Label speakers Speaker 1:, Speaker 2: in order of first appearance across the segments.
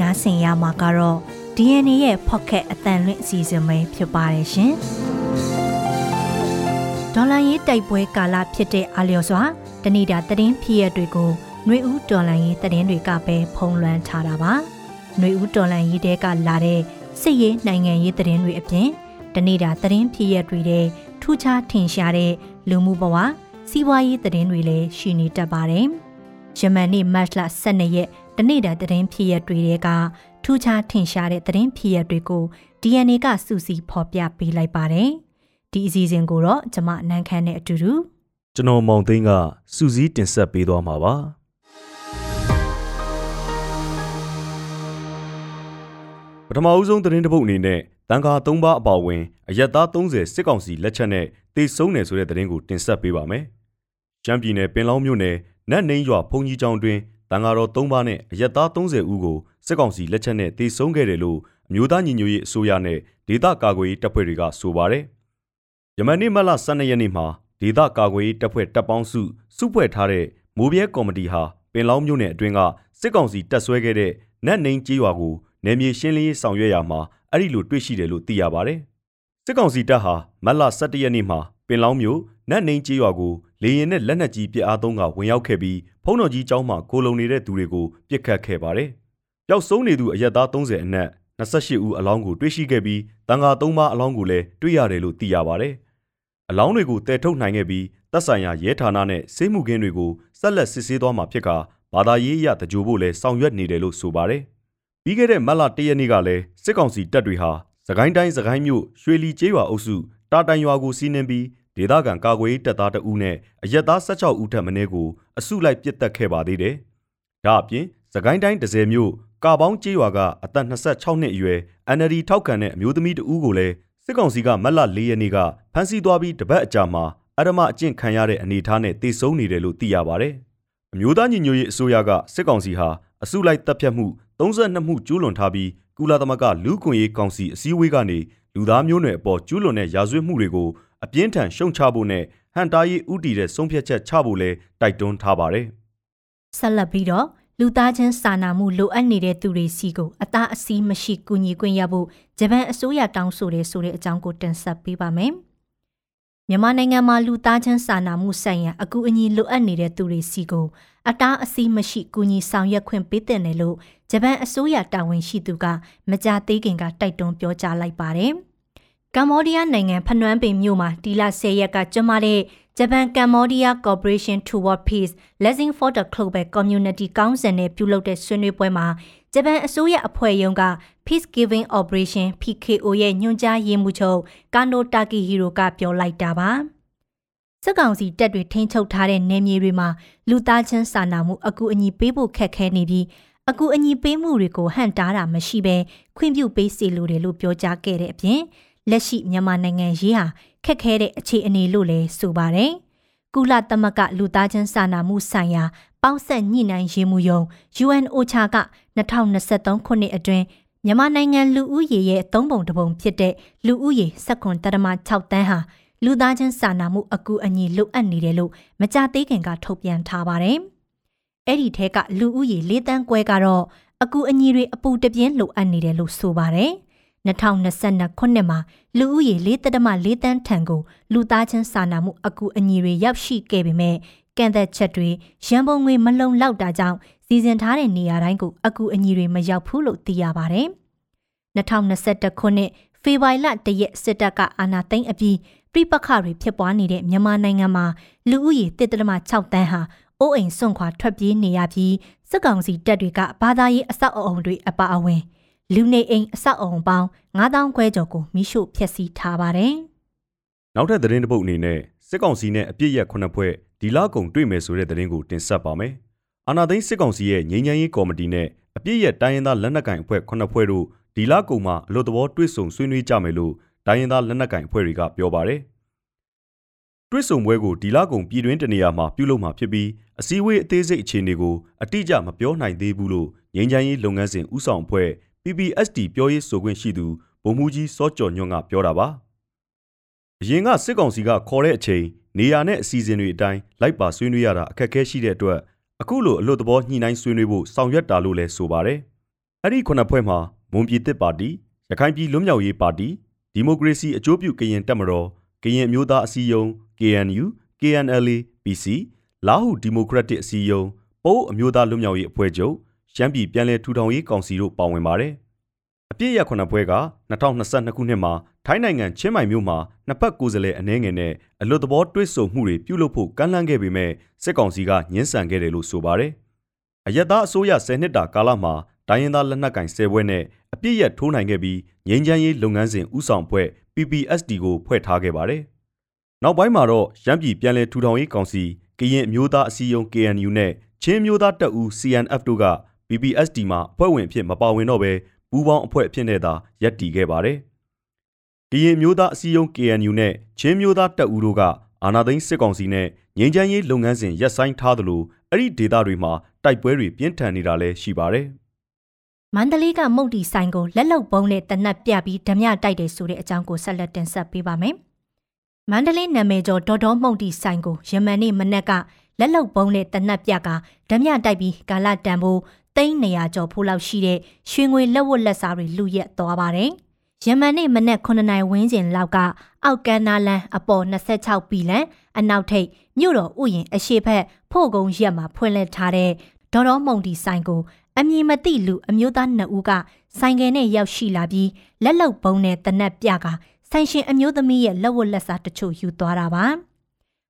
Speaker 1: နားဆင်ရမှာကတော့ DNA ရဲ့ Pocket အတန်လွင့်အစီအစဉ်ပဲဖြစ်ပါတယ်ရှင်။ဒေါ်လာရေးတိုက်ပွဲကာလဖြစ်တဲ့အာလျော်စွာတဏိတာသတင်းဖြစ်ရတွေကိုຫນွေဦးဒေါ်လာရေးသတင်းတွေကပဲဖုံးလွှမ်းထားတာပါ။ຫນွေဦးဒေါ်လာရေးတဲကလာတဲ့စစ်ရေးနိုင်ငံရေးသတင်းတွေအပြင်တဏိတာသတင်းဖြစ်ရတွေတဲ့ထူးခြားထင်ရှားတဲ့လူမှုဘဝစီးပွားရေးသတင်းတွေလည်းရှိနေတတ်ပါတယ်။ယမန်နေ့မတ်လ12ရက် တနေ့တာသတင်းဖြစ်ရတွေကထူးခြားထင်ရှားတဲ့သတင်းဖြစ်ရတွေကို DNA ကစုစည်းဖော်ပြပေးလိုက်ပါတယ်။ဒီအစီအစဉ်ကိုတော့ကျွန်မနန်းခမ်းနဲ့အတူတူ
Speaker 2: ကျွန်တော်မောင်သိန်းကစူးစီးတင်ဆက်ပေးသွားမှာပါပထမအဦးဆုံးသတင်းတစ်ပုဒ်အနေနဲ့တန်ခါ၃ပါးအပါအဝင်အရက်သား30စစ်ကောင်စီလက်ချက်နဲ့တေဆုံးတယ်ဆိုတဲ့သတင်းကိုတင်ဆက်ပေးပါမယ်။ကျမ်းပြည်နယ်ပင်လောင်းမြို့နယ်နတ်နှင်းရွာဖုန်ကြီးကျောင်းတွင် တန်ဃာတော်၃ပါးနဲ့အရက်သား30ဦးကိုစစ်ကောင်စီလက်ချက်နဲ့တေဆုံးခဲ့တယ်လို့အမျိုးသားညီညွတ်ရေးအစိုးရနဲ့ဒေသကာကွယ်ရေးတပ်ဖွဲ့တွေကဆိုပါတယ်။ယမန်နေ့မလ12ရက်နေ့မှာဒေသကာကွယ်ရေးတပ်ဖွဲ့တပ်ပေါင်းစုစုဖွဲ့ထားတဲ့မိုးပြဲကော်မတီဟာပင်လောင်းမြို့နယ်အတွင်းကစစ်ကောင်စီတပ်ဆွဲခဲ့တဲ့နတ်နှင်းကျေးရွာကိုနယ်မြေရှင်းလင်းရေးဆောင်ရွက်ရာမှာအဲ့ဒီလိုတွေ့ရှိတယ်လို့သိရပါတယ်။စစ်ကောင်စီတပ်ဟာမတ်လ17ရက်နေ့မှာပင်လောင်းမြို့ နတ်နှင်းကျေးရွာကိုလေရင်နဲ့လက်နက်ကြီးပစ်အားသုံးကဝင်ရောက်ခဲ့ပြီးဖုံးတော်ကြီးကျောင်းမှာကိုလုံနေတဲ့သူတွေကိုပစ်ခတ်ခဲ့ပါတယ်။ပျောက်ဆုံးနေသူအရက်သား30အနက်28ဦးအလောင်းကိုတွေ့ရှိခဲ့ပြီးတန်ဃာ3ပါးအလောင်းကိုလည်းတွေ့ရတယ်လို့သိရပါတယ်။အလောင်းတွေကိုတည်ထုတ်နိုင်ခဲ့ပြီးတပ်ဆိုင်ရာရဲဌာနနဲ့စေမှုခင်းတွေကိုဆက်လက်စစ်ဆေးသွားမှာဖြစ်ကာဘာသာရေးအရတကြိုဖို့လည်းဆောင်ရွက်နေတယ်လို့ဆိုပါတယ်။ပြီးခဲ့တဲ့မတ်လ၁ရက်နေ့ကလည်းစစ်ကောင်စီတပ်တွေဟာစကိုင်းတိုင်းစကိုင်းမြို့ရွှေလီကျေးရွာအုပ်စုတာတိုင်ရွာကိုစီးနှင်းပြီး ဒေသခံကာကွယ်ရေးတပ်သားတအူးနဲ့အရက်သား16ဦးထပ်မင်းကိုအစုလိုက်ပစ်တက်ခဲ့ပါသေးတယ်။ဒါအပြင်သကိုင်းတိုင်းဒဇယ်မြို့ကာပေါင်းကျေးရွာကအသက်26နှစ်အရွယ် NLD ထောက်ခံတဲ့အမျိုးသမီးတဦးကိုလည်းစစ်ကောင်စီကမတ်လ၄ရက်နေ့ကဖမ်းဆီးသွားပြီးတပတ်အကြာမှာအရမအကျင့်ခံရတဲ့အနေအထားနဲ့တေဆုံးနေတယ်လို့သိရပါဗျ။အမျိုးသားညီညွတ်ရေးအစိုးရကစစ်ကောင်စီဟာအစုလိုက်တပ်ဖြတ်မှု32မှုကျူးလွန်ထားပြီးကုလသမဂ္ဂလူ့ခွင့်ရေးကောင်စီအစည်းအဝေးကနေလူသားမျိုးနွယ်အပေါ်ကျူးလွန်တဲ့ရာဇဝတ်မှုတွေကို အပြင်းထန်ရှုံချဖို့နဲ့ဟန်တားရေးဥတီတဲ့ဆုံးဖြတ်ချက်ချဖို့လဲတိုက်တွန်းထားပါတယ်။
Speaker 1: ဆက်လက်ပြီးတော့လူသားချင်းစာနာမှုလိုအပ်နေတဲ့သူတွေစီကိုအသားအစီးမရှိကူညီခွင့်ရဖို့ဂျပန်အစိုးရတောင်းဆိုတယ်ဆိုတဲ့အကြောင်းကိုတင်ဆက်ပေးပါမယ်။မြန်မာနိုင်ငံမှာလူသားချင်းစာနာမှုဆိုင်ရာအကူအညီလိုအပ်နေတဲ့သူတွေစီကိုအတားအဆီးမရှိကူညီဆောင်ရွက်ခွင့်ပေးတဲ့နယ်လို့ဂျပန်အစိုးရတာဝန်ရှိသူကမကြသေးခင်ကတိုက်တွန်းပြောကြားလိုက်ပါတယ်။ ကမ္ဘောဒီးယားနိုင်ငံဖနွမ်းပင်မြို့မှာဒီလ10ရက်ကကျင်းပတဲ့ Japan Cambodia Cooperation Toward Peace Blessing for the Global Community Council နဲ့ပြုလုပ်တဲ့ဆွေးနွေးပွဲမှာဂျပန်အစိုးရအဖွဲ့ရုံးက Peacekeeping Operation PKO ရဲ့ညွှန်ကြားရေးမှူးချုပ်ကာနိုတာကီဟီရိုကပြောလိုက်တာပါစစ်ကောင်စီတပ်တွေထိန်းချုပ်ထားတဲ့နယ်မြေတွေမှာလူသားချင်းစာနာမှုအကူအညီပေးဖို့ခက်ခဲနေပြီးအကူအညီပေးမှုတွေကိုဟန့်တားတာမရှိဘဲခွင့်ပြုပေးစီလိုတယ်လို့ပြောကြားခဲ့တဲ့အပြင် လက်ရှိမြန်မာနိုင်ငံရေးဟာခက်ခဲတဲ့အခြေအနေလို့လည်းဆိုပါတယ်။ကုလသမဂ္ဂလူသားချင်းစာနာမှုဆိုင်ရာပေါင်းဆက်ညှိနှိုင်းရေးမှုယုံ UNOCHA က2023ခုနှစ်အတွင်းမြန်မာနိုင်ငံလူဦးရေရဲ့သုံးပုံတစ်ပုံဖြစ်တဲ့လူဦးရေ19.6တန်းဟာလူသားချင်းစာနာမှုအကူအညီလိုအပ်နေတယ်လို့မကြသေးခင်ကထုတ်ပြန်ထားပါတယ်။အဲ့ဒီထဲကလူဦးရေ၄တန်းခွဲကတော့အကူအညီတွေအပူတပြင်းလိုအပ်နေတယ်လို့ဆိုပါတယ်။ 2022ခုနှစ်မှာလူဦးရေ4.4တန်းထံကိုလူသားချင်းစာနာမှုအကူအညီတွေရောက်ရှိခဲ့ပေမဲ့ကန့်သက်ချက်တွေရန်ပုံငွေမလုံလောက်တာကြောင့်စီစဉ်ထားတဲ့နေရာတိုင်းကိုအကူအညီတွေမရောက်ဘူးလို့သိရပါတယ်။2021ခုနှစ်ဖေဖော်ဝါရီလတရက်စစ်တပ်ကအာဏာသိမ်းအပြီးပြိပခတွေဖြစ်ပွားနေတဲ့မြန်မာနိုင်ငံမှာလူဦးရေ1.6တန်းဟာအိုးအိမ်စွန့်ခွာထွက်ပြေးနေရပြီးစစ်ကောင်စီတပ်တွေကဘာသာရေးအဆောက်အအုံတွေအပါအဝင် လူနေအိမ်အဆောက်အုံပေါင်း9000ခွဲကျော်ကိုမိရှို့ဖျက်ဆီးထားပါတယ်။
Speaker 2: နောက်ထပ်သတင်းတစ်ပုဒ်အနေနဲ့စစ်ကောင်စီနဲ့အပြစ်ရက်ခုနှစ်ဖွဲ့ဒီလကုံတွေ့မယ်ဆိုတဲ့သတင်းကိုတင်ဆက်ပါမယ်။အာနာသိန်းစစ်ကောင်စီရဲ့ငြိမ်းချမ်းရေးကော်မတီနဲ့အပြစ်ရက်တိုင်းရင်းသားလက်နက်ကိုင်အဖွဲ့ခုနှစ်ဖွဲ့တို့ဒီလကုံမှာအလို့တဘောတွေ့ဆုံဆွေးနွေးကြမယ်လို့တိုင်းရင်းသားလက်နက်ကိုင်အဖွဲ့တွေကပြောပါတယ်။တွေ့ဆုံပွဲကိုဒီလကုံပြည်တွင်းတနေရာမှာပြုလုပ်မှာဖြစ်ပြီးအစည်းအဝေးအသေးစိတ်အခြေအနေကိုအတိအကျမပြောနိုင်သေးဘူးလို့ငြိမ်းချမ်းရေးလုပ်ငန်းစဉ်ဥဆောင်အဖွဲ့ PPSD ပြောရေးဆိုခွင့်ရှိသူဗိုလ်မှူးကြီးစောကျော်ညွန့်ကပြောတာပါအရင်ကစစ်ကောင်စီကခေါ်တဲ့အချိန်နေရာနဲ့အစီအစဉ်တွေအတိုင်းလိုက်ပါဆွေးနွေးရတာအခက်အခဲရှိတဲ့အတွက်အခုလိုအလို့သဘောညှိနှိုင်းဆွေးနွေးဖို့ဆောင်ရွက်တာလို့လည်းဆိုပါတယ်အဲ့ဒီခုနှစ်ဖွဲ့မှာမွန်ပြည်သစ်ပါတီရခိုင်ပြည်လွတ်မြောက်ရေးပါတီဒီမိုကရေစီအကျိုးပြုကရင်တက်မတော်ကရင်အမျိုးသားအစည်းအရုံး KNU KNLA PC လာဟုဒီမိုကရက်တစ်အစည်းအရုံးပိုးအမျိုးသားလွတ်မြောက်ရေးအဖွဲ့ချုပ် ရှမ်းပြည်ပြည်내ထူထောင်ရေးကောင်စီတို့ပါဝင်ပါတယ်။အပြည့်ရခုနှစ်ဖွဲ့က2022ခုနှစ်မှာထိုင်းနိုင်ငံချင်းမိုင်မြို့မှာနှစ်ဖက်ကိုယ်စားလှယ်အနှဲငယ်နဲ့အလွတ်သဘောတွေ့ဆုံမှုတွေပြုလုပ်ဖို့ကမ်းလှမ်းခဲ့ပေမဲ့စစ်ကောင်စီကညှင်းဆန်ခဲ့တယ်လို့ဆိုပါတယ်။အယက်သားအစိုးရ10နှစ်တာကာလမှာတိုင်းရင်းသားလက်နက်ကင်10ဘွဲနဲ့အပြည့်ရထိုးနိုင်ခဲ့ပြီးငြိမ်းချမ်းရေးလုပ်ငန်းစဉ်ဥဆောင်ဖွဲ့ PPSD ကိုဖွဲ့ထားခဲ့ပါတယ်။နောက်ပိုင်းမှာတော့ရမ်းပြည်ပြည်내ထူထောင်ရေးကောင်စီကရင်အမျိုးသားအစည်းအရုံး KNU နဲ့ချင်းမျိုးသားတပ်ဦး CNF တို့က PPSD မှာအဖွဲ့ဝင်အဖြစ်မပါဝင်တော့ဘဲပူးပေါင်းအဖွဲ့အဖြစ်နဲ့သာရပ်တည်ခဲ့ပါတယ်။ကရင်မျိုးသားအစည်းအရုံး KNU နဲ့ချင်းမျိုးသားတပ်ဦးတို့ကအာဏာသိမ်းစစ်ကောင်စီနဲ့ငြိမ်းချမ်းရေးလုပ်ငန်းစဉ်ရပ်ဆိုင်းထားသလိုအဲ့ဒီဒေသတွေမှာတိုက်ပွဲတွေပြင်းထန်နေတာလည်းရှိပါတယ်။
Speaker 1: မန္တလေးကမုတ်တီဆိုင်ကိုလက်လုံပုံးနဲ့တနက်ပြပြီးဓမြတိုက်တယ်ဆိုတဲ့အကြောင်းကိုဆက်လက်တင်ဆက်ပေးပါမယ်။မန္တလေးနာမည်ကျော်ဒေါ်တော်မုတ်တီဆိုင်ကိုယမန်နေ့မနက်ကလက်လုံပုံးနဲ့တနက်ပြကဓမြတိုက်ပြီးကာလတန်ဖိုး သိန်း200ကျော်ဖိုးလောက်ရှိတဲ့ရွှေငွေလက်ဝတ်လက်စားတွေလူရက်သွားပါတယ်။ယမန်နေ့မနက်9နာရီဝန်းကျင်လောက်ကအောက်ကန်းနာလန်အပေါ်26ဘီလန်အနောက်ထိပ်မြို့တော်ဥယျင်အရှိဖက်ဖို့ကုန်းရက်မှာဖွင့်လှစ်ထားတဲ့ဒေါ်တော်မုံတီဆိုင်ကိုအမည်မသိလူအမျိုးသားနှစ်ဦးကဆိုင်ကယ်နဲ့ရောက်ရှိလာပြီးလက်လုံပုံးနဲ့တနက်ပြကဆိုင်ရှင်အမျိုးသမီးရဲ့လက်ဝတ်လက်စားတချို့ယူသွားတာပါ။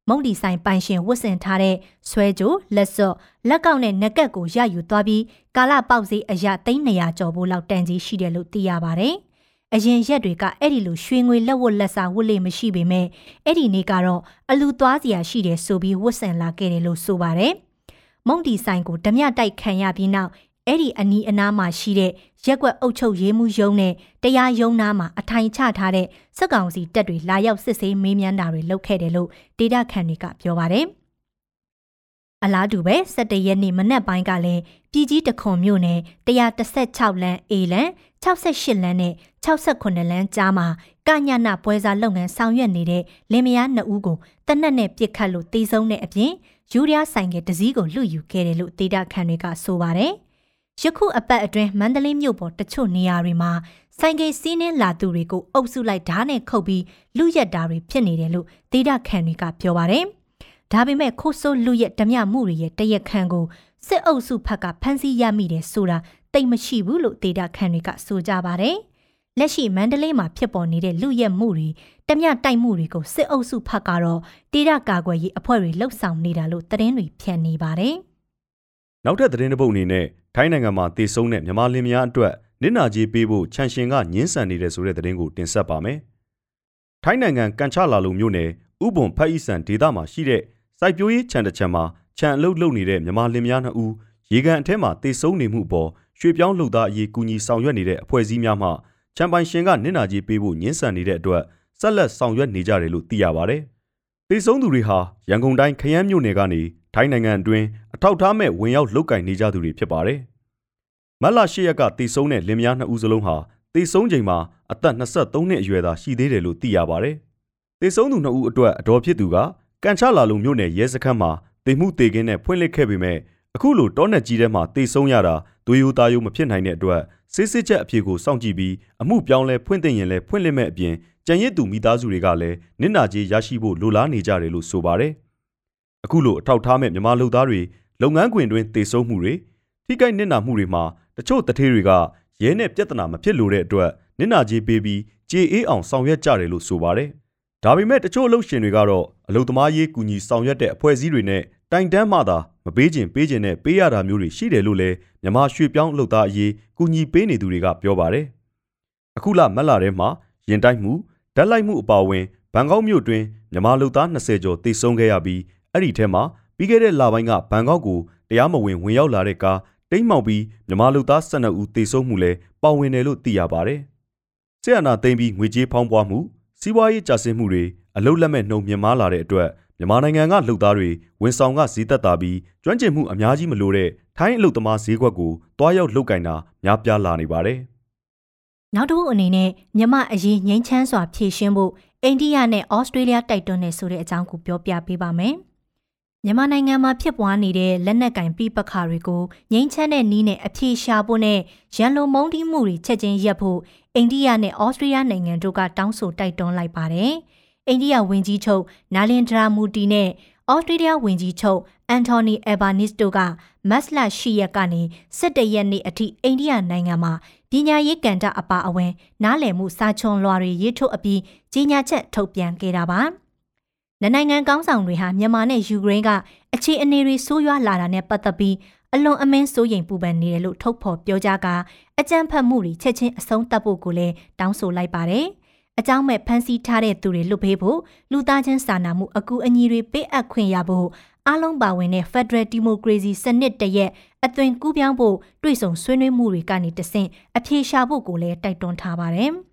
Speaker 1: မုံဒီဆိုင်ပိုင်ရှင်ဝတ်ဆင်ထားတဲ့ဆွဲကြိုလက်စော့လက်ကောက်နဲ့နကက်ကိုရယူသွားပြီးကာလပေါက်စေးအရာ300ကျော်ဖို့လောက်တန်ကြီးရှိတယ်လို့သိရပါတယ်။အရင်ရက်တွေကအဲ့ဒီလိုရွှေငွေလက်ဝတ်လက်စာဝတ်လေမရှိပေမဲ့အဲ့ဒီနေ့ကတော့အလူသွားစရာရှိတယ်ဆိုပြီးဝတ်ဆင်လာခဲ့တယ်လို့ဆိုပါတယ်။မုံဒီဆိုင်ကိုဓမြတိုက်ခံရပြီးနောက် အဲ့ဒီအနီးအနားမှာရှိတဲ့ရက်ွက်အုပ်ချုပ်ရေးမှုရုံးနဲ့တရားရုံးနားမှာအထိုင်ချထားတဲ့စစ်ကောင်စီတပ်တွေလာရောက်စစ်ဆေးမေးမြန်းတာတွေလုပ်ခဲ့တယ်လို့ဒေတာခန်တွေကပြောပါတယ်။အလားတူပဲ17ရက်နေ့မနက်ပိုင်းကလည်းပြည်ကြီးတခွန်မြို့နယ်116လမ်း A လမ်း68လမ်းနဲ့68လမ်းကြားမှာကညနာပွဲစားလုပ်ငန်းဆောင်ရွက်နေတဲ့လင်မယားနှစ်ဦးကိုတနက်နဲ့ပြစ်ခတ်လို့တေဆုံးတဲ့အပြင်ယူရီးယားဆိုင်ကတစည်းကိုလွတ်ယူခဲ့တယ်လို့ဒေတာခန်တွေကဆိုပါတယ်။ ယခုအပတ်အတွင်းမန္တလေးမြို့ပေါ်တချို့နေရာတွေမှာဆိုင်ကယ်စီးနှင်းလာသူတွေကိုအုပ်စုလိုက်ဓာတ်နဲ့ခုတ်ပြီးလူရက်တာတွေဖြစ်နေတယ်လို့ဒေတာခန်တွေကပြောပါတယ်။ဒါပေမဲ့ခိုးဆိုးလူရက်ဓမြမှုတွေရဲ့တရက်ခန့်ကိုစစ်အုပ်စုဘက်ကဖမ်းဆီးရမိတယ်ဆိုတာတိတ်မရှိဘူးလို့ဒေတာခန်တွေကဆိုကြပါတယ်။လက်ရှိမန္တလေးမှာဖြစ်ပေါ်နေတဲ့လူရက်မှုတွေတမျှတိုက်မှုတွေကိုစစ်အုပ်စုဘက်ကတော့ဒေတာကာကွယ်ရေးအဖွဲ့တွေလှုပ်ဆောင်နေတာလို့သတင်းတွေဖြန့်နေပါတယ်။
Speaker 2: နောက်ထပ်သတင်းတစ်ပုဒ်အနေနဲ့ထိုင်းနိုင်ငံမှာတည်ဆုံတဲ့မြန်မာလင်မယားအတွက်နစ်နာကြေးပေးဖို့ခြံရှင်ကညှင်းဆန်နေတဲ့ဆိုတဲ့သတင်းကိုတင်ဆက်ပါမယ်။ထိုင်းနိုင်ငံကန်ချလာလုံမြို့နယ်ဥပွန်ဖက်ဤဆန်ဒေသမှာရှိတဲ့စိုက်ပျိုးရေးခြံတစ်ခြံမှာခြံအလုပ်လုပ်နေတဲ့မြန်မာလင်မယားနှစ်ဦးရေကန်အထက်မှာတည်ဆုံနေမှုအပေါ်ရွှေပြောင်းလုပ်သားအရေးကူညီဆောင်ရွက်နေတဲ့အဖွဲ့အစည်းများမှခြံပိုင်ရှင်ကနစ်နာကြေးပေးဖို့ညှင်းဆန်နေတဲ့အတွက်ဆက်လက်ဆောင်ရွက်နေကြတယ်လို့သိရပါဗျ။တည်ဆုံသူတွေဟာရန်ကုန်တိုင်းခရမ်းမြို့နယ်ကနေ ထိုင်းနိုင်ငံအတွင်းအထောက်ထားမဲ့ဝင်ရောက်လုတ်ကင်နေကြသူတွေဖြစ်ပါတယ်။မတ်လ၈ရက်ကတေဆုံးတဲ့လင်မယားနှစ်ဦးစလုံးဟာတေဆုံးချိန်မှာအသက်23နှစ်အရွယ်သာရှိသေးတယ်လို့သိရပါတယ်။တေဆုံးသူနှစ်ဦးအတွက်အတော်ဖြစ်သူကကန်ချလာလုံမြို့နယ်ရဲစခန်းမှာတေမှုတေကင်းနဲ့ဖွင့်လှစ်ခဲ့ပေမဲ့အခုလိုတောနယ်ကြီးထဲမှာတေဆုံးရတာဒွေယိုသားယိုမဖြစ်နိုင်တဲ့အတွက်စစ်စစ်ချက်အဖြေကိုစောင့်ကြည့်ပြီးအမှုပြောင်းလဲဖွင့်တင်ရင်လည်းဖွင့်လှစ်မဲ့အပြင်ကြံရစ်သူမိသားစုတွေကလည်းနစ်နာကြေးရရှိဖို့လိုလားနေကြတယ်လို့ဆိုပါတယ်။ အခုလိုအထောက်ထားမဲ့မြန်မာလူသားတွေလုပ်ငန်းခွင်တွင်တည်ဆုံမှုတွေထိကိုက်နစ်နာမှုတွေမှာတချို့တထေးတွေကရဲနဲ့ပြဿနာမဖြစ်လို့တဲ့အတွက်နစ်နာကြေးပေးပြီးကြေအေးအောင်ဆောင်ရွက်ကြတယ်လို့ဆိုပါတယ်။ဒါပေမဲ့တချို့အလုပ်ရှင်တွေကတော့အလုပ်သမားရေးကူညီဆောင်ရွက်တဲ့အဖွဲ့အစည်းတွေနဲ့တိုင်တန်းမှသာမပေးခြင်းပေးခြင်းနဲ့ပေးရတာမျိုးတွေရှိတယ်လို့လည်းမြန်မာရွှေပြောင်းလုပ်သားအရေးကူညီပေးနေသူတွေကပြောပါတယ်။အခုလမက်လာထဲမှာရင်တိုက်မှုဓာတ်လိုက်မှုအပါအဝင်ဘန်ကောက်မြို့တွင်မြန်မာလူသား20ကျော်တိတ်ဆုံးခဲ့ရပြီး အဲ့ဒီထဲမှာပြီးခဲ့တဲ့လပိုင်းကဘန်ကောက်ကိုတရားမဝင်ဝင်ရောက်လာတဲ့ကားတိမ်မောက်ပြီးမြန်မာလူသား12ဦးသေဆုံးမှုလဲပါဝင်တယ်လို့သိရပါတယ်။ဆီယနာသိမ်းပြီးငွေကြေးဖောင်းပွားမှုစီးပွားရေးကျဆင်းမှုတွေအလုတ်လက်မဲ့နှုံမြင်မာလာတဲ့အတွက်မြန်မာနိုင်ငံကလူသားတွေဝန်ဆောင်ကဈေးသက်သာပြီးကျွမ်းကျင်မှုအများကြီးမလိုတဲ့ထိုင်းအလုတ်သမားဈေးကွက်ကိုတွားရောက်လှုပ်ကင်တာများပြားလာနေပါတယ်။
Speaker 1: နောက်တစ်ခုအနေနဲ့မြမအရေးငိမ့်ချမ်းစွာဖြည့်ရှင်းဖို့အိန္ဒိယနဲ့ဩစတြေးလျတိုက်တွန်းနေဆိုတဲ့အကြောင်းကိုပြောပြပေးပါမယ်။ မြန်မာနိုင်ငံမှာဖြစ်ပွားနေတဲ့လက်နက်ကင်ပြပခါတွေကိုငိမ့်ချမ်းတဲ့နီးနဲ့အပြေရှာဖို့နဲ့ရန်လိုမုန်းတီးမှုတွေချက်ချင်းရပ်ဖို့အိန္ဒိယနဲ့ဩစတြေးလျနိုင်ငံတို့ကတောင်းဆိုတိုက်တွန်းလိုက်ပါတယ်။အိန္ဒိယဝန်ကြီးချုပ်နာလင်ဒရာမူတီနဲ့ဩစတြေးလျဝန်ကြီးချုပ်အန်တိုနီအယ်ဘာနစ်တို့ကမတ်လ10ရက်ကနေ17ရက်နေ့အထိအိန္ဒိယနိုင်ငံမှာပညာရေးကဏ္ဍအပါအဝင် နားလည်မှုစာချွန်လွှာတွေရေးထုတ်အပြီးကြီးညာချက်ထုတ်ပြန်ခဲ့တာပါ။ နိုင်ငံကောင်းဆောင်တွေဟာမြန်မာနဲ့ယူကရိန်းကအခြေအနေတွေဆိုးရွားလာတာနဲ့ပတ်သက်ပြီးအလွန်အမင်းစိုးရိမ်ပူပန်နေတယ်လို့ထုတ်ဖော်ပြောကြားကအကြမ်းဖက်မှုတွေချက်ချင်းအဆုံးသတ်ဖို့ကိုလည်းတောင်းဆိုလိုက်ပါတယ်။အကြောင်းမဲ့ဖမ်းဆီးထားတဲ့သူတွေလွတ်ပေးဖို့လူသားချင်းစာနာမှုအကူအညီတွေပေးအပ်ခွင့်ရဖို့အားလုံးပါဝင်တဲ့ Federal Democracy စနစ်တရက်အသွင်ကူးပြောင်းဖို့တွေ့ဆုံဆွေးနွေးမှုတွေကနေတဆင့်အပြေရှားဖို့ကိုလည်းတိုက်တွန်းထားပါတယ်။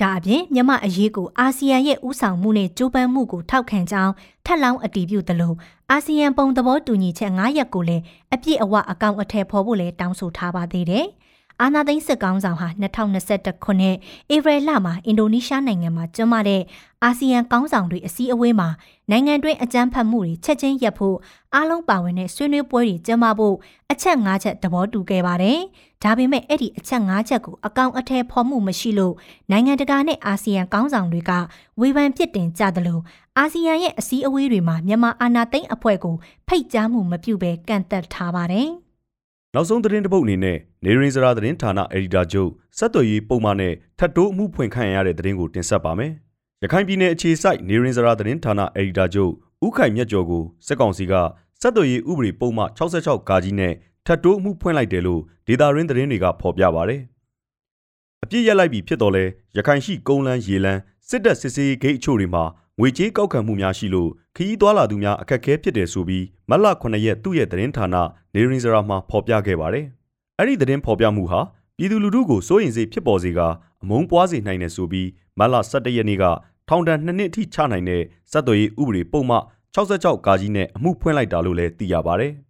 Speaker 1: ဒါအပြင်မြမအရေးကိုအာဆီယံရဲ့ဥဆောင်မှုနဲ့ကြိုးပမ်းမှုကိုထောက်ခံကြောင်းထပ်လောင်းအတည်ပြုသလိုအာဆီယံပုံသဘောတူညီချက်9ရက်ကိုလည်းအပြည့်အဝအကောင့်အထည်ဖော်ဖို့လည်းတောင်းဆိုထားပါသေးတယ်။အာနာသိန်းစစ်ကောင်းဆောင်ဟာ2021ခုနှစ်ဧပြီလမှာအင်ဒိုနီးရှားနိုင်ငံမှာကျင်းပတဲ့အာဆီယံကောင်းဆောင်တွေအစည်းအဝေးမှာနိုင်ငံတွင်းအကြမ်းဖက်မှုတွေချက်ချင်းရပ်ဖို့အားလုံးပါဝင်တဲ့ဆွေးနွေးပွဲတွေကျင်းပဖို့အချက်၅ချက်သဘောတူခဲ့ပါတယ်။ ဒါပေမဲ့အဲ့ဒီအချက်၅ချက်ကိုအကောင်အထည်ဖော်မှုမရှိလို့နိုင်ငံတကာနဲ့အာဆီယံကောင်းဆောင်တွေကဝေဖန်ပြစ်တင်ကြသလိုအာဆီယံရဲ့အစည်းအဝေးတွေမှာမြန်မာအာဏာသိမ်းအဖွဲ့ကိုဖိတ်ကြားမှုမပြုဘဲကန့်သက်ထားပါတယ်။
Speaker 2: နောက်ဆုံးသတင်းတစ်ပုဒ်အနေနဲ့နေရင်စရာသတင်းဌာနအယ်ဒီတာချုပ်ဆက်သွယ်ရေးပုံမှန်နဲ့ထပ်တိုးအမှုဖွင့်ခံရတဲ့သတင်းကိုတင်ဆက်ပါမယ်။ရခိုင်ပြည်နယ်အခြေစိုက်နေရင်စရာသတင်းဌာနအယ်ဒီတာချုပ်ဦးခိုင်မြတ်ကျော်ကိုစစ်ကောင်စီကဆက်သွယ်ရေးဥပဒေပုံမှန်66ကာကြီးနဲ့ ထပ်တိုးအမှုဖွင့်လိုက်တယ်လို့ဒေတာရင်းသတင်းတွေကဖော်ပြပါဗျ။အပြစ်ရက်လိုက်ပြီဖြစ်တော်လဲရခိုင်ရှိကုန်းလန်းရေလန်းစစ်တပ်စစ်စေးဂိတ်အချို့တွေမှာငွေကြေးကောက်ခံမှုများရှိလို့ခရီးသွားလာသူများအခက်အခဲဖြစ်တယ်ဆိုပြီးမတ်လ9ရက်သူ့ရဲ့သတင်းဌာနနေရင်စရာမှာဖော်ပြခဲ့ပါတယ်။အဲ့ဒီသတင်းဖော်ပြမှုဟာပြည်သူလူထုကိုစိုးရိမ်စေဖြစ်ပေါ်စေကအမုန်းပွားစေနိုင်တယ်ဆိုပြီးမတ်လ17ရက်နေ့ကထောင်ဒဏ်2နှစ်အထိချနိုင်တဲ့စက်သွေးဥပဒေပုံမှ66ကာကြီးနဲ့အမှုဖွင့်လိုက်တာလို့လည်းသိရပါတယ်။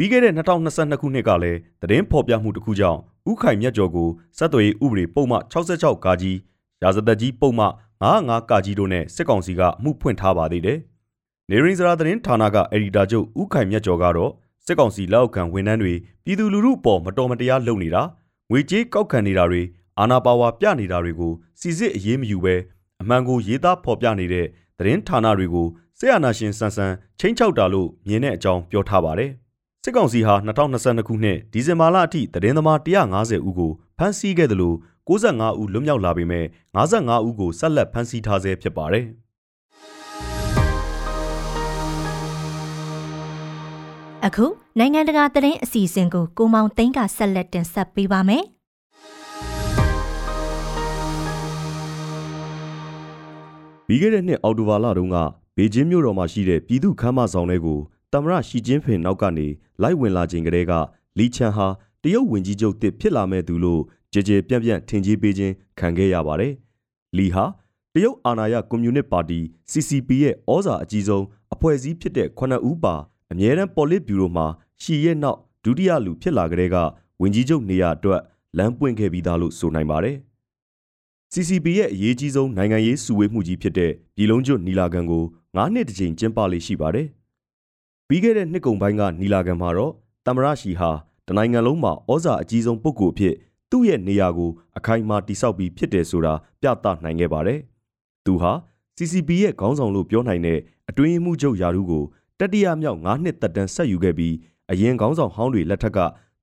Speaker 2: ပြီးခဲ့တဲ့2022ခုနှစ်ကလည်းသတင်းဖော်ပြမှုတစ်ခုကြောင့်ဥခိုင်မြတ်ကျော်ကိုစက်သွေးဥပဒေပုံမှ66ကာကြီးရာဇသက်ကြီးပုံမှ95ကာကြီးတို့နဲ့စစ်ကောင်စီကအမှုဖွင့်ထားပါသေးတယ်။နေရင်စရာသတင်းဌာနကအယ်ဒီတာချုပ်ဦးခိုင်မြတ်ကျော်ကတော့စစ်ကောင်စီလက်အောက်ခံဝန်ထမ်းတွေပြည်သူလူထုအပေါ်မတော်မတရားလုပ်နေတာငွေကြေးကောက်ခံနေတာတွေအာဏာပါဝါပြနေတာတွေကိုစီစစ်အရေးမယူဘဲအမှန်ကိုရေးသားဖော်ပြနေတဲ့သတင်းဌာနတွေကိုစစ်အာဏာရှင်ဆန်ဆန်ချင်းချောက်တာလို့မြင်တဲ့အကြောင်းပြောထားပါတယ်။ စစ်ကောင်စီဟာ2022ခုနှစ်ဒီဇင်ဘာလအထိသတင်းသမား150ဦးကိုဖမ်းဆီးခဲ့တယ်လို့65ဦးလွတ်မြောက်လာပေမဲ့55ဦးကိုဆက်လက်ဖမ်းဆီးထားဆဲဖြစ်ပါတယ်။
Speaker 1: အခုနိုင်ငံတကာသတင်းအစီအစဉ်ကိုကိုမောင်သိန်းကဆက်လက်တင်ဆက်ပေးပါမယ်။
Speaker 2: ပြီးခဲ့တဲ့နှစ်အောက်တိုဘာလတုန်းကဘေကျင်းမြို့တော်မှာရှိတဲ့ပြည်သူ့ခမ်းမဆောင်တွေကို တမရရှီကျင်းဖင်နောက်ကနေလိုက်ဝင်လာချိန်ကတည်းကလီချန်ဟာတရုတ်ဝင်ကြီးချုပ်တစ်ဖြစ်လာမဲ့သူလို့ကြည်ကြည်ပြန့်ပြန့်ထင်ကြီးပေးခြင်းခံခဲ့ရပါတယ်။လီဟာတရုတ်အာဏာရကွန်မြူနစ်ပါတီ CCP ရဲ့ဩဇာအကြီးဆုံးအဖွဲ့အစည်းဖြစ်တဲ့ခုနှစ်ဦးပါအမြဲတမ်းပေါ်လစ်ဗျူရိုမှာရှီရဲ့နောက်ဒုတိယလူဖြစ်လာကြတဲ့ကဝင်ကြီးချုပ်နေရာအတွက်လမ်းပွင့်ခဲ့ပြီးသားလို့ဆိုနိုင်ပါတယ်။ CCP ရဲ့အရေးကြီးဆုံးနိုင်ငံရေးစုဝေးမှုကြီးဖြစ်တဲ့ပြည်လုံးကျွတ်နီလာခံကို9နှစ်တစ်ကြိမ်ကျင်းပလေးရှိပါတယ်။ ပြီးခဲ့တဲ့နှစ်ကုန်ပိုင်းကနီလာခံမှာတော့တမရရှီဟာတနိုင်ငံလုံးမှာဩဇာအကြီးဆုံးပုဂ္ဂိုလ်အဖြစ်သူ့ရဲ့နေရာကိုအခိုင်အမာတိဆောက်ပြီးဖြစ်တယ်ဆိုတာပြသနိုင်ခဲ့ပါတယ်။သူဟာ CCP ရဲ့ခေါင်းဆောင်လို့ပြောနိုင်တဲ့အတွင်းမှုချုပ်ယာရုကိုတတိယမြောက်9နှစ်သက်တမ်းဆက်ယူခဲ့ပြီးအရင်ခေါင်းဆောင်ဟောင်းတွေလက်ထက်က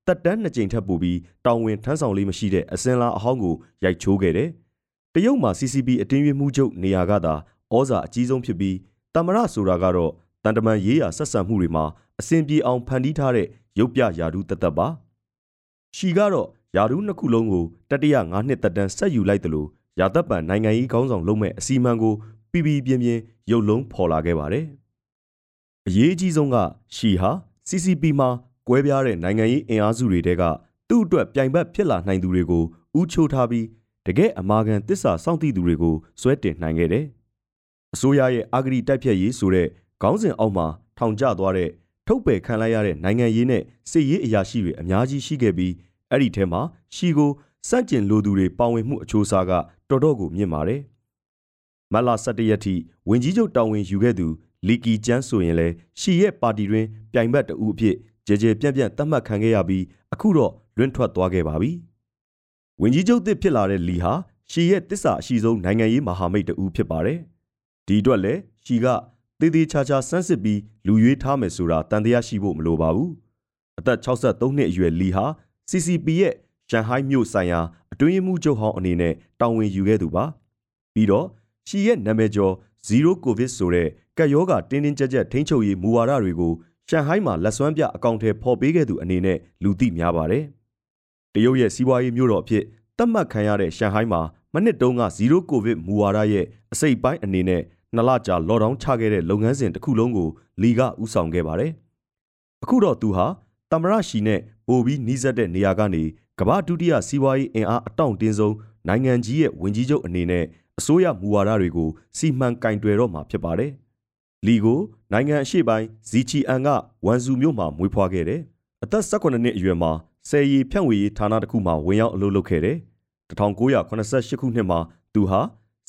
Speaker 2: တက်တန်းနှစ်ကြိမ်ထပ်ပို့ပြီးတောင်ဝင်ထမ်းဆောင်လေးမရှိတဲ့အစင်လာအဟောင်းကိုရိုက်ချိုးခဲ့တယ်။တရုတ်မှာ CCP အတင်းရွေးမှုချုပ်နေရာကသာဩဇာအကြီးဆုံးဖြစ်ပြီးတမရဆိုတာကတော့ တန်တမန်ရေးရာဆက်ဆံမှုတွေမှာအစဉ်ပြေအောင်ဖန်တီးထားတဲ့ရုပ်ပြယာဒူးတသက်ပါ။ရှီကတော့ယာဒူးနှစ်ခုလုံးကိုတတိယ၅နှစ်သက်တမ်းဆက်ယူလိုက်တယ်လို့ရာသက်ပံနိုင်ငံရေးခေါင်းဆောင်လုံးမဲ့အစီအမံကိုပြပြပြင်းပြင်းရုပ်လုံးဖော်လာခဲ့ပါတယ်။အရေးကြီးဆုံးကရှီဟာ CCP မှာကွဲပြားတဲ့နိုင်ငံရေးအင်အားစုတွေတဲကသူ့အတွက်ပြိုင်ဘက်ဖြစ်လာနိုင်သူတွေကိုဥချိုးထားပြီးတကယ်အမာခံတစ္ဆာစောင့်တည်သူတွေကိုစွဲတင်နိုင်ခဲ့တယ်။အစိုးရရဲ့အာဂရီတိုက်ဖြတ်ရေးဆိုတဲ့ ခေါင်းစဉ်အောက်မှာထောင်ကျသွားတဲ့ထုတ်ပယ်ခံလိုက်ရတဲ့နိုင်ငံရေးနဲ့စစ်ရေးအရာရှိတွေအများကြီးရှိခဲ့ပြီးအဲ့ဒီထဲမှာရှီကိုစန့်ကျင်လိုသူတွေပါဝင်မှုအချိုးအစားကတော်တော်ကိုမြင့်ပါတယ်။မတ်လ17ရက်ထိဝင်ကြီးချုပ်တာဝန်ယူခဲ့သူလီကီကျန်းဆိုရင်လည်းရှီရဲ့ပါတီတွင်ပြိုင်ဘက်တဦးအဖြစ်ကြဲကြဲပြန့်ပြန့်သတ်မှတ်ခံခဲ့ရပြီးအခုတော့လွင့်ထွက်သွားခဲ့ပါပြီ။ဝင်ကြီးချုပ်သစ်ဖြစ်လာတဲ့လီဟာရှီရဲ့တစ္ဆာအရှိဆုံးနိုင်ငံရေးမဟာမိတ်တဦးဖြစ်ပါတယ်။ဒီအတွက်လည်းရှီက သေးသေးချာချာစမ်းစစ်ပြီးလူရွေးထားမယ်ဆိုတာတန်တရားရှိဖို့မလိုပါဘူး။အသက်63နှစ်အရွယ်လီဟာ CCP ရဲ့ရှန်ဟိုင်းမြို့ဆိုင်ရာအတွင်းမှုချုပ်ဟောင်းအနေနဲ့တာဝန်ယူခဲ့သူပါ။ပြီးတော့ရှီရဲ့နာမည်ကျော်0 COVID ဆိုတဲ့ကက်ယောဂတင်းတင်းကြပ်ကြပ်ထိန်းချုပ်ရေးမူဝါဒတွေကိုရှန်ဟိုင်းမှာလက်စွမ်းပြအကောင့်ထဲပေါ်ပေးခဲ့သူအနေနဲ့လူသိများပါတယ်။တရုတ်ရဲ့စီးပွားရေးမြို့တော်အဖြစ်သတ်မှတ်ခံရတဲ့ရှန်ဟိုင်းမှာမနှစ်တုန်းက0ကိုဗစ်မူဝါဒရဲ့အစိတ်ပိုင်းအနေနဲ့ နှစ်လကြာလော့ဒေါင်းချခဲ့တဲ့လုပ်ငန်းစဉ်တစ်ခုလုံးကိုလီကဥဆောင်ခဲ့ပါတယ်။အခုတော့သူဟာတမရရှီနဲ့ပိုပြီးနှီးစပ်တဲ့နေရာကနေကမ္ဘာဒုတိယစီးပွားရေးအင်အားအတောင့်တင်းဆုံးနိုင်ငံကြီးရဲ့ဝင်ကြီးချုပ်အနေနဲ့အစိုးရမူဝါဒတွေကိုစီမံကင်တွယ်တော့မှာဖြစ်ပါတယ်။လီကိုနိုင်ငံအရှိပိုင်းဇီချီအန်ကဝန်စုမြို့မှာမွေးဖွားခဲ့တယ်။အသက်18နှစ်အရွယ်မှာဆယ်ရီဖြန့်ဝေရေးဌာနတစ်ခုမှာဝင်ရောက်အလုပ်လုပ်ခဲ့တယ်။1988ခုနှစ်မှာသူဟာ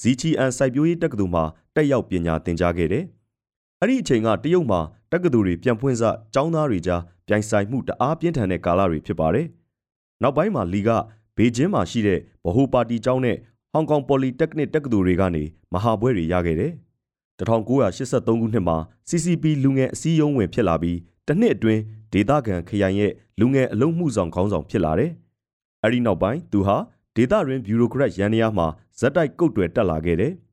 Speaker 2: ဇီချီအန်စိုက်ပျိုးရေးတက္ကသိုလ်မှာ တက်ရောက်ပညာသင်ကြားခဲ့တယ်။အဲ့ဒီအချိန်ကတရုတ်မှာတက္ကသိုလ်တွေပြန်ဖွင့်စကျောင်းသားတွေကြားပြိုင်ဆိုင်မှုတအားပြင်းထန်တဲ့ကာလတွေဖြစ်ပါတယ်။နောက်ပိုင်းမှာလီကဘေကျင်းမှာရှိတဲ့ဗဟိုပါတီကျောင်းနဲ့ဟောင်ကောင်ပေါ်လီတက္ကနစ်တက္ကသိုလ်တွေကနေမဟာဘွဲတွေရခဲ့တယ်။1983ခုနှစ်မှာ CCP လူငယ်အစည်းအရုံးဝင်ဖြစ်လာပြီးတစ်နှစ်အတွင်းဒေသခံခရိုင်ရဲ့လူငယ်အလုံးမှုဆောင်ခေါင်းဆောင်ဖြစ်လာတယ်။အဲဒီနောက်ပိုင်းသူဟာဒေသတွင်ဘျူရိုကရက်ရန်နီယာမှာဇက်တိုက်ကုတ်တွယ်တက်လာခဲ့တယ်။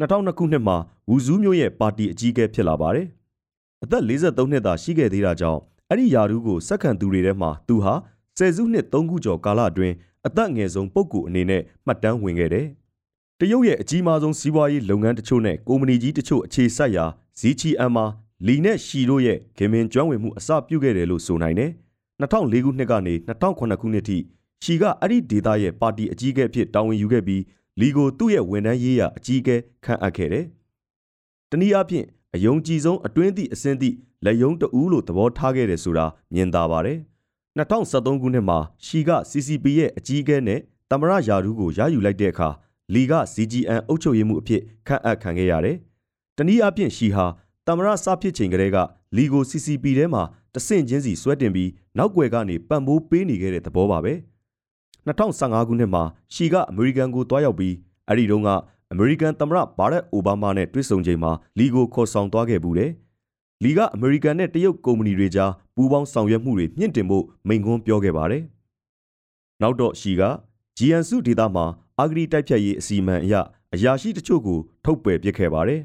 Speaker 2: 2002ခုနှစ်မှာဝူဇူးမျိုးရဲ့ပါတီအကြီးအကဲဖြစ်လာပါတယ်။အသက်43နှစ်သာရှိခဲ့သေးတာကြောင့်အဲ့ဒီယာဒူးကိုစက္ကန့်သူတွေထဲမှာသူဟာဆယ်စုနှစ်3ခုကျော်ကာလအတွင်းအသက်ငယ်ဆုံးပုဂ္ဂိုလ်အနေနဲ့မှတ်တမ်းဝင်ခဲ့တယ်။တရုတ်ရဲ့အကြီးမားဆုံးစီးပွားရေးလုပ်ငန်းတချို့နဲ့ကုမ္ပဏီကြီးတချို့အခြေစိုက်ရာဇီချီအမ်မှာလီနဲ့ရှီတို့ရဲ့ဂင်မင်ကျွမ်းဝင်မှုအစပြုခဲ့တယ်လို့ဆိုနိုင်တယ်။2004ခုနှစ်ကနေ2009ခုနှစ်ထိရှီကအဲ့ဒီဒေသရဲ့ပါတီအကြီးအကဲဖြစ်တာဝန်ယူခဲ့ပြီး လီကိုသူ့ရဲ့ဝန်ထမ်းရေးရာအကြီးအကဲခန့်အပ်ခဲ့တယ်။တနည်းအားဖြင့်အယုံကြည်ဆုံးအတွင်းသည့်အစင်းသည့်လက်ယုံတဦးလို့သဘောထားခဲ့တယ်ဆိုတာမြင်သာပါတယ်။2013ခုနှစ်မှာရှီက CCP ရဲ့အကြီးအကဲနဲ့တမရယာဒူးကိုရယူလိုက်တဲ့အခါလီက CGN အုပ်ချုပ်ရေးမှုအဖြစ်ခန့်အပ်ခံခဲ့ရတယ်။တနည်းအားဖြင့်ရှီဟာတမရစဖြစ်ချိန်ကလေးကလီကို CCP ထဲမှာတဆင့်ချင်းစီဆွဲတင်ပြီးနောက်ွယ်ကနေပံ့ပိုးပေးနေခဲ့တဲ့သဘောပါပဲ။ 2015ခုနှစ်မှာရှီကအမေရိကန်ကိုတွားရောက်ပြီးအဲ့ဒီတုန်းကအမေရိကန်သမ္မတဘာရက်အိုဘားမားနဲ့တွေ့ဆုံချိန်မှာလီကိုခေါ်ဆောင်သွားခဲ့ဘူးတယ်။လီကအမေရိကန်နဲ့တရုတ်ကုမ္ပဏီတွေကြားပူးပေါင်းဆောင်ရွက်မှုတွေမြင့်တင်ဖို့မိန့်ခွန်းပြောခဲ့ပါတယ်။နောက်တော့ရှီကဂျီအန်စုဒေသမှာအာဂရီတိုက်ဖြတ်ရေးအစီအမံအရအရာရှိတချို့ကိုထုတ်ပယ်ပစ်ခဲ့ပါတယ်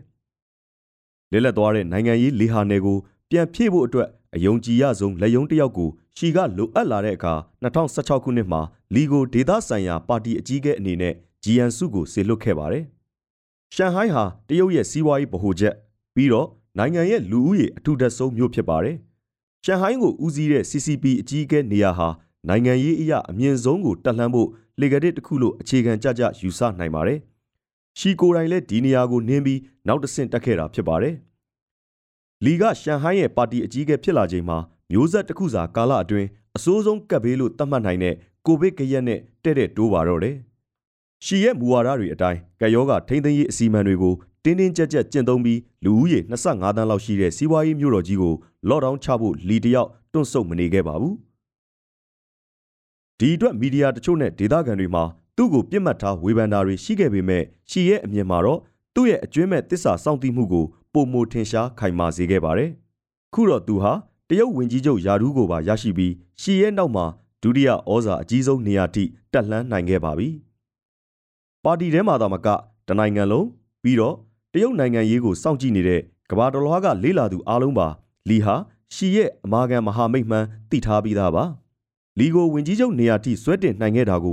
Speaker 2: ။လဲလက်သွားတဲ့နိုင်ငံရေးလေဟာနယ်ကိုပြန်ဖြည့်ဖို့အတွက်အယုံကြည်ရဆုံးလက်ယုံတစ်ယောက်ကို ရှီကလိုအပ်လာတဲ့အခါ2016ခုနှစ်မှာလီကိုဒေသဆိုင်ရာပါတီအကြီးအကဲအနေနဲ့ဂျီအန်စုကိုဆေလွတ်ခဲ့ပါတယ်။ရှန်ဟိုင်းဟာတရုတ်ရဲ့စီးပွားရေးဗဟိုချက်ပြီးတော့နိုင်ငံရဲ့လူဦးရေအထူးထပ်ဆုံးမြို့ဖြစ်ပါတယ်။ရှန်ဟိုင်းကိုဦးစီးတဲ့ CCP အကြီးအကဲနေရာဟာနိုင်ငံရေးအရာအမြင့်ဆုံးကိုတက်လှမ်းဖို့လေကတစ်တစ်ခုလို့အခြေခံကြကြယူဆနိုင်ပါတယ်။ရှီကိုတိုင်လည်းဒီနေရာကိုနင်းပြီးနောက်တဆင့်တက်ခဲ့တာဖြစ်ပါတယ်။လီကရှန်ဟိုင်းရဲ့ပါတီအကြီးအကဲဖြစ်လာချိန်မှာ မျိုးဆက်တစ်ခုစာကာလအတွင်းအစိုးဆုံးကပ်ဘေးလို့သတ်မှတ်နိုင်တဲ့ကိုဗစ်ကရက်နဲ့တဲ့တဲ့တိုးပါတော့တယ်။ရှီရဲ့မူဝါဒတွေအတိုင်းကယောဂထိန်းသိမ်းရေးအစီအမံတွေကိုတင်းတင်းကြပ်ကြပ်ကျင့်သုံးပြီးလူဦးရေ25တန်းလောက်ရှိတဲ့စီးပွားရေးမြို့တော်ကြီးကိုလော့ဒေါင်းချဖို့လီတယောက်တွန့်ဆုတ်မနေခဲ့ပါဘူး။ဒီအတွက်မီဒီယာတချို့နဲ့ဒေသခံတွေမှာသူ့ကိုပြစ်မှတ်ထားဝေဖန်တာတွေရှိခဲ့ပေမဲ့ရှီရဲ့အမြင်မှာတော့သူ့ရဲ့အကျွမ်းမဲ့တစ္ဆာစောင့်တိမှုကိုပုံမထင်ရှားခိုင်မာစေခဲ့ပါတယ်။ခုတော့သူဟာတ ရုတ်ဝင်ကြီးချုပ်ယာဒူးကိုပါရရှိပြီးရှီရဲ့နောက်မှာဒုတိယဩဇာအကြီးဆုံးနေရာထိတက်လှမ်းနိုင်ခဲ့ပါပြီ။ပါတီထဲမှာသာမကတနိုင်ငံလုံးပြီးတော့တရုတ်နိုင်ငံရေးကိုစောင့်ကြည့်နေတဲ့ကဘာတော်လွားကလေးလာသူအားလုံးပါလီဟာရှီရဲ့အမာခံမဟာမိတ်မှန်သိထားပြီးသားပါ။လီကိုဝင်ကြီးချုပ်နေရာထိဆွဲတင်နိုင်ခဲ့တာက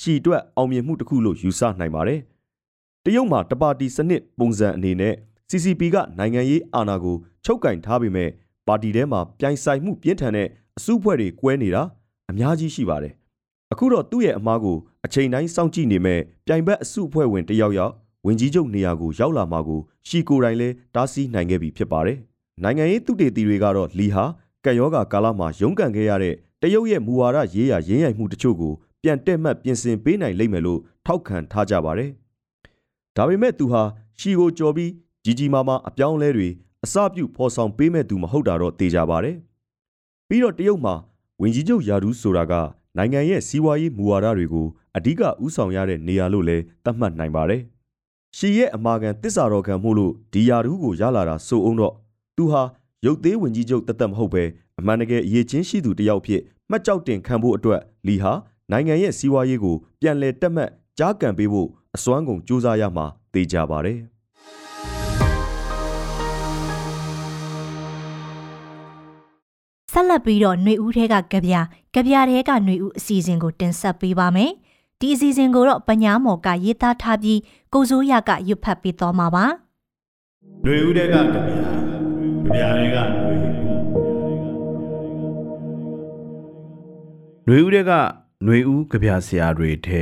Speaker 2: ရှီအတွက်အောင်မြင်မှုတစ်ခုလို့ယူဆနိုင်ပါတယ်။တရုတ်မှာတပါတီစနစ်ပုံစံအနေနဲ့ CCP ကနိုင်ငံရေးအာဏာကိုချုပ်ကင်ထားပေမဲ့ ပါတီထဲမှာပြိုင်ဆိုင်မှုပြင်းထန်တဲ့အစုအဖွဲ့တွေကွဲနေတာအများကြီးရှိပါတယ်။အခုတော့သူ့ရဲ့အမားကိုအချိန်တိုင်းစောင့်ကြည့်နေမဲ့ပြိုင်ဘက်အစုအဖွဲ့ဝင်တယောက်ယောက်ဝင်ကြီးချုပ်နေရာကိုရောက်လာမှာကိုရှီကိုတိုင်းလဲတားဆီးနိုင်ခဲ့ပြီဖြစ်ပါတယ်။နိုင်ငံရေးသူတေသီတွေကတော့လီဟာကက်ယောဂါကာလမှာရုန်းကန်ခဲ့ရတဲ့တရုတ်ရဲ့မူဝါဒရေးရာရင်းရိုင်မှုတချို့ကိုပြန်တက်မှတ်ပြင်ဆင်ပေးနိုင်လိမ့်မယ်လို့ထောက်ခံထားကြပါတယ်။ဒါပေမဲ့သူဟာရှီကိုကြော်ပြီးကြီးကြီးမားမားအပြောင်းလဲတွေ အစပြုဖော်ဆောင်ပေးမဲ့သူမဟုတ်တာတော့သိကြပါတယ်။ပြီးတော့တရုတ်မှာဝင်ကြီးချုပ်ယာဒူးဆိုတာကနိုင်ငံရဲ့စီးပွားရေးမူဝါဒတွေကိုအဓိကဥဆောင်ရတဲ့နေရာလို့လည်းသတ်မှတ်နိုင်ပါတယ်။ရှီရဲ့အမာခံတစ္ဆာတော်ခံမှုလို့ဒီယာဒူးကိုရလာတာဆိုအောင်တော့သူဟာရုပ်သေးဝင်ကြီးချုပ်တသက်မဟုတ်ပဲအမှန်တကယ်အရေးချင်းရှိသူတယောက်ဖြစ်မှတ်ကြောက်တင်ခံဖို့အတွက်လီဟာနိုင်ငံရဲ့စီးပွားရေးကိုပြန်လည်တက်မှတ်ကြားကန်ပေးဖို့အစွမ်းကုန်စူးစမ်းရမှာသိကြပါတယ်။
Speaker 1: ဆက်လက်ပြီးတော့ຫນွေဦးထဲကကြပြကြပြထဲကຫນွေဦးအစီအစဉ်ကိုတင်ဆက်ပေးပါမယ်။ဒီအစီအစဉ်ကိုတော့ပညာမော်ကရေးသားထားပြီးကိုစိုးရကရွတ်ဖတ်ပေးသွားမှာပါ။
Speaker 3: ຫນွေဦးထဲကကြပြကြပြထဲကຫນွေຫນွေဦးထဲကຫນွေဦးကြပြဆရာတွေထဲ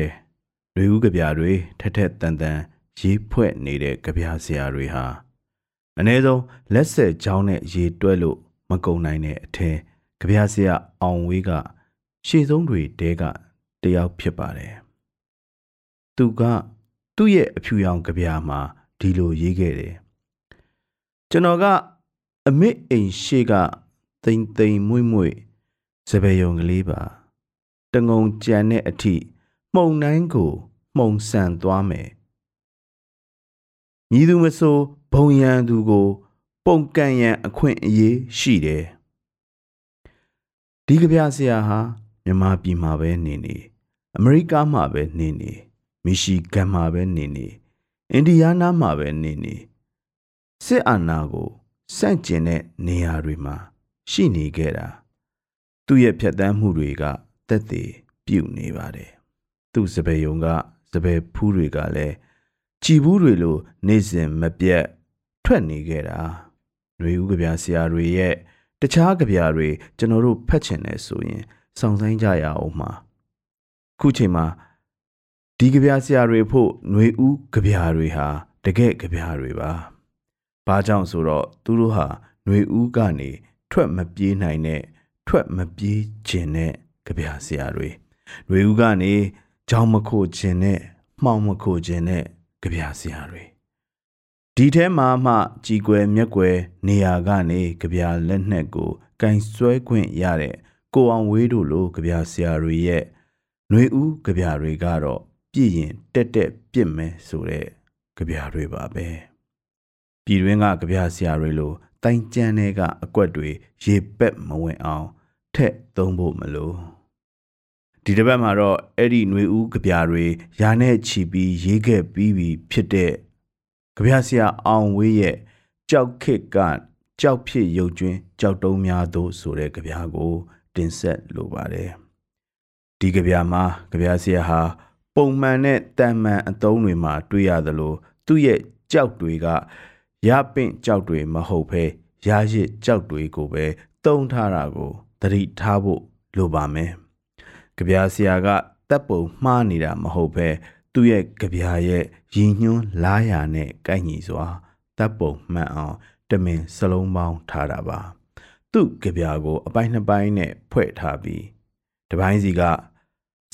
Speaker 3: ຫນွေဦးကြပြတွေထက်ထက်တန်တန်ရေးဖွဲ့နေတဲ့ကြပြဆရာတွေဟာအ ਨੇ ဆုံးလက်ဆက်ချောင်းနဲ့ရေတွက်လို့မကုံနိုင်တဲ့အထက် ကြပြဆရာအောင်ဝေးကရှေ့ဆုံးတွေတဲကတယောက်ဖြစ်ပါတယ်။သူကသူ့ရဲ့အဖြူရောင်ကြပြမှာဒီလိုရေးခဲ့တယ်။ကျွန်တော်ကအမစ်အိမ်ရှေ့ကတိမ်တိမ်မွေ့မွေ့စပယ်ယုံကလေးပါတငုံကြံတဲ့အထိမှုံနှိုင်းကိုမှုံဆန်သွားမယ်မြည်သူမဆိုဘုံရန်သူကို ပုံကန်ရန်အခွင့်အရေးရှိတယ် ဒီကဗျာဆရာဟာမြန်မာပြည်မှာပဲနေနေအမေရိကမှာပဲနေနေမီရှီဂန်မှာပဲနေနေအိန္ဒိယနာမှာပဲနေနေစစ်အာဏာကိုစန့်ကျင်တဲ့နေရာတွေမှာရှိနေခဲ့တာသူ့ရဲ့ဖြတ်တန်းမှုတွေကတက်သေးပြုတ်နေပါတယ်သူ့စပယ်ယုံကစပယ်ဖူးတွေကလည်းကြည်ဘူးတွေလိုနေစဉ်မပြတ်ထွက်နေခဲ့တာຫນွေဦးကြပြဆရာတွေရဲ့ တခြားကြပြတွေကျွန်တော်တို့ဖတ်ချင်တယ်ဆိုရင်စောင့်ဆိုင်ကြရအောင်မှာခုချိန်မှာဒီကြပြဆရာတွေဖို့ຫນွေဦးကြပြတွေဟာတကယ့်ကြပြတွေပါဘာကြောင့်ဆိုတော့သူတို့ဟာຫນွေဦးကနေ ထွက်မပြေးနိုင်တဲ့ထွက်မပြေးခြင်းတဲ့ကြပြဆရာတွေຫນွေဦးကနေကြောင်မခိုခြင်းနဲ့မှောင်မခိုခြင်းနဲ့ကြပြဆရာတွေ ဒီထဲမှာမှကြည်ကွယ်မျက်ကွယ်နေရာကနေကြပြလက်နှက်ကိုကင်ဆွဲခွင့်ရတဲ့ကိုအောင်ဝေးတို့လိုကြပြဆရာတွေရဲ့နှွေဦးကြပြတွေကတော့ပြည့်ရင်တက်တက်ပြစ်မယ်ဆိုတဲ့ကြပြတွေပါပဲပြည်တွင်းကကြပြဆရာတွေလိုတိုင်ကြမ်းတွေကအကွက်တွေရေပက်မဝင်အောင်ထက်သုံးဖို့မလို့ဒီတစ်ပတ်မှာတော့အဲ့ဒီຫນွေဦးကြပြတွေယာနဲ့ချီပြီးရေးခဲ့ပြီးပြီဖြစ်တဲ့ ကြပြဆရာအောင်ဝေးရဲ့ကြောက်ခစ်ကကြောက်ဖြစ်ရုပ်ကျွင်းကြောက်တုံးများတို့ဆိုတဲ့ကြပြကို တင်ဆက်လိုပါတယ်ဒီကြပြမှာကြပြဆရာဟာပုံမှန်နဲ့တန်မှန်အသုံးတွေမှာ တွေ့ရသလိုသူ့ရဲ့ကြောက်တွေကရပင့်ကြောက်တွေမဟုတ်ဘဲရရစ်ကြောက်တွေကိုပဲတုံးထားတာကိုသတိထားဖို့လိုပါမယ်။ကြပြာဆရာကတပ်ပုံမှားနေတာမဟုတ်ပဲသူ့ရဲ့ကြပြာရဲ့ ရည်ညွှန်းလားရာနဲ့ကိုက်ညီစွာတပ်ပုံမှန်အောင်တမင်စလုံးပေါင်းထားတာပါ။သူ့ကြပြာကို အပိုင်းနှစ်ပိုင်းနဲ့ဖွဲ့ထားပြီးတပိုင်းစီက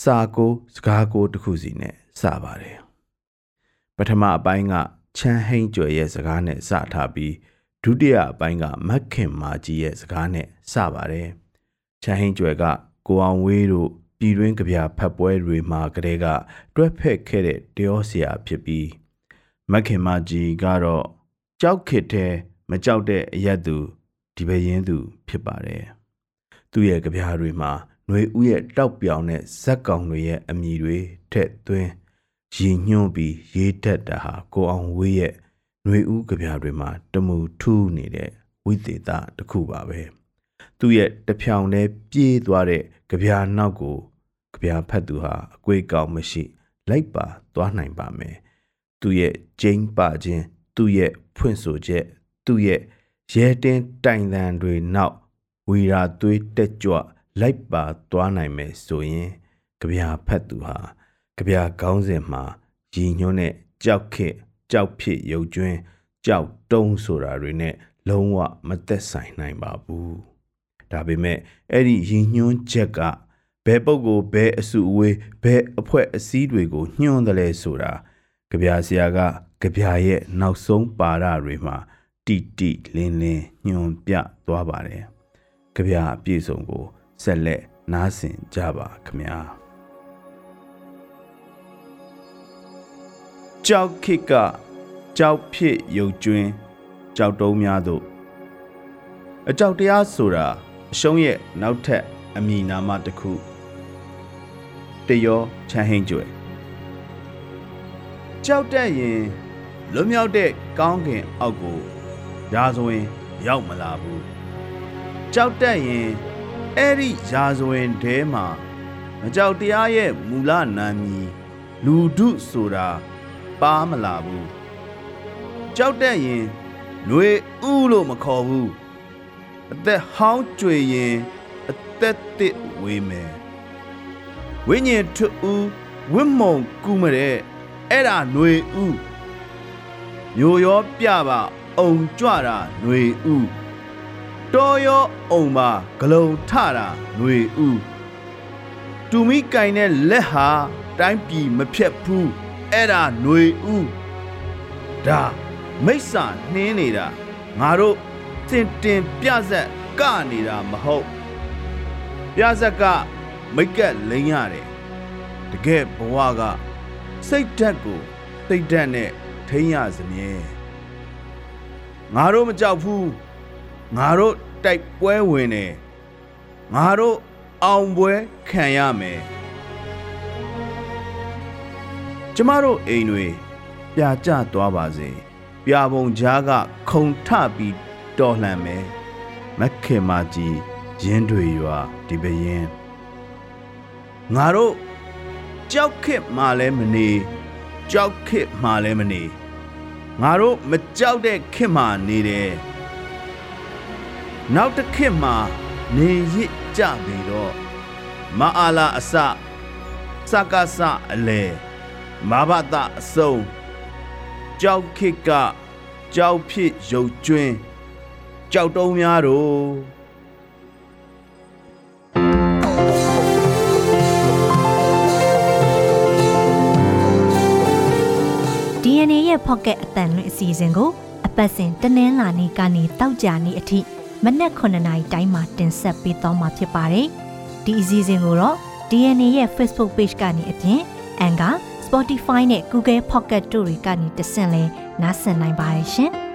Speaker 3: စာကိုစကားကိုတစ်ခုစီနဲ့စပါတယ်။ပထမအပိုင်းကချမ်းဟိန်ကြွယ်ရဲ့စကားနဲ့စထားပြီးဒုတိယအပိုင်းကမက်ခင်မာကြီးရဲ့စကားနဲ့စပါတယ်။ချမ်းဟိန်ကြွယ်ကကိုအောင်ဝေးတို့ ပြည်တွင်းကြပြဖတ်ပွဲတွေမှာကလေးကတွဲဖက်ခဲ့တဲ့တရောဆရာဖြစ်ပြီးမက်ခင်မာကြီးကတော့ကြောက်ခစ်တဲ့မကြောက်တဲ့အရက်သူဒီပဲရင်သူဖြစ်ပါတယ်။သူ့ရဲ့ကြပြတွေမှာຫນွေဥရဲ့တောက်ပြောင်တဲ့ဇက်ကောင်တွေရဲ့အမည်တွေထက်သွင်းရည်ညွှန်းပြီးရေးတတ်တာဟာကိုအောင်ဝေးရဲ့ຫນွေဥကြပြတွေမှာတမူထူးနေတဲ့ဝိသေသတစ်ခုပါပဲ သူ့ရဲ့တဖြောင်နဲ့ပြေးသွားတဲ့ကြပြနောက်ကိုကြပြဖတ်သူဟာအကွေးကောင်းမရှိ လိုက်ပါသွားနိုင်ပါမယ်သူ့ရဲ့ကျင်းပါခြင်းသူ့ရဲ့ဖွင့်ဆိုချက်သူ့ရဲ့ရဲတင်းတိုင်တန်တွေနောက်ဝီရာသွေးတက်ကြွလိုက်ပါသွားနိုင်မယ်ဆိုရင်ကြပြဖတ်သူဟာကြပြကောင်းစဉ်မှာရည်ညွှန်းတဲ့ကြောက်ခစ်ကြောက်ဖြစ်ရုပ်ကျွင်းကြောက်တုံးဆိုတာတွေနဲ့လုံးဝမသက်ဆိုင်နိုင်ပါဘူး ဒါပေမဲ့အဲ့ဒီရည်ညွှန်းချက်ကဘယ်ပုဂ္ဂိုလ်ဘယ်အစုအဝေးဘယ်အဖွဲ့အစည်းတွေကိုညွှန်းတယ်လဲဆိုတာကြပြဆရာကကြပြရဲ့နောက်ဆုံးပါရတွေမှာတီတီလင်းလင်းညွန်ပြသွားပါတယ်ကြပြအပြည့်စုံကိုဆက်လက်နားဆင်ကြပါခင်ဗျာကြောက်ခစ်ကကြောက်ဖြစ်ရုပ်ကျွင်းကြောက်တုံးများတို့အကြောက်တရားဆိုတာ အရှုံးရဲ့နောက်ထပ်အမည်နာမတစ်ခုတရောချမ်းဟင်းကျွယ်ကြောက်တက်ရင်လွတ်မြောက်တဲ့ကောင်းကင်အောက်ကိုရာဇဝင်ရောက်မလာဘူးကြောက်တက်ရင်အဲ့ဒီရာဇဝင်ထဲမှာမကြောက်တရားရဲ့မူလနာမည်လူဒုဆိုတာပါမလာဘူးကြောက်တက်ရင်ຫນွေဥလို့မခေါ်ဘူး အသက်ဟောင်းကြွေရင်အသက်တစ်ဝေးမယ်ဝိညာဉ်ထူဝိမုံကူမတဲ့အဲ့ဒါຫນွေဥမျိုးရောပြပါအုံကြွတာຫນွေဥတော်ရောအုံပါဂလုံထတာຫນွေဥတူမိကင်တဲ့လက်ဟာတိုင်းပြည်မဖြတ်ဘူးအဲ့ဒါຫນွေဥဒါမိစ္ဆာနှင်းနေတာငါတို့ တင်တင်ပြဆက်ကနေတာမဟုတ်ပြဆက်ကမိတ်ကက်လိမ့်ရတယ်တကယ်ဘဝကစိတ်ဓာတ်ကိုတိတ်ဓာတ်နဲ့ထိန်းရစမြဲငါတို့မကြောက်ဘူးငါတို့တိုက်ပွဲဝင်တယ်ငါတို့အောင်ပွဲခံရမယ်ကျမတို့အိမ်တွေပြာကျသွားပါစေပြာပုံကြားကခုံထပြီး တော်လှန်မယ်မက်ခင်မာကြီးရင်းတွေရွာဒီပရင်ငါတို့ကြောက်ခစ်မှလည်းမနေကြောက်ခစ်မှလည်းမနေငါတို့မကြောက်တဲ့ခစ်မှနေတယ်နောက်တစ်ခစ်မှနေရစ်ကြပြီတော့မအားလာအစစကားစအလေမဘာတာအစုံကြောက်ခစ်ကကြောက်ဖြစ်ရုပ်ကျွင်း ကြောက်တုံးများတို့
Speaker 1: DNA ရဲ့ Pocket အတန်လွင့်အစီအစဉ်ကိုအပတ်စဉ်တနင်္လာနေ့ကနေတောက်ကြနေ့အထိမနက်9:00နာရီတိုင်းမှာတင်ဆက်ပေးသွားမှာဖြစ်ပါတယ်။ဒီအစီအစဉ်ကိုတော့ DNA ရဲ့ Facebook Page ကနေအပြင် Anchor, Spotify နဲ့ Google Pocket တို့တွေကနေတဆင့်လဲနားဆင်နိုင်ပါတယ်ရှင်။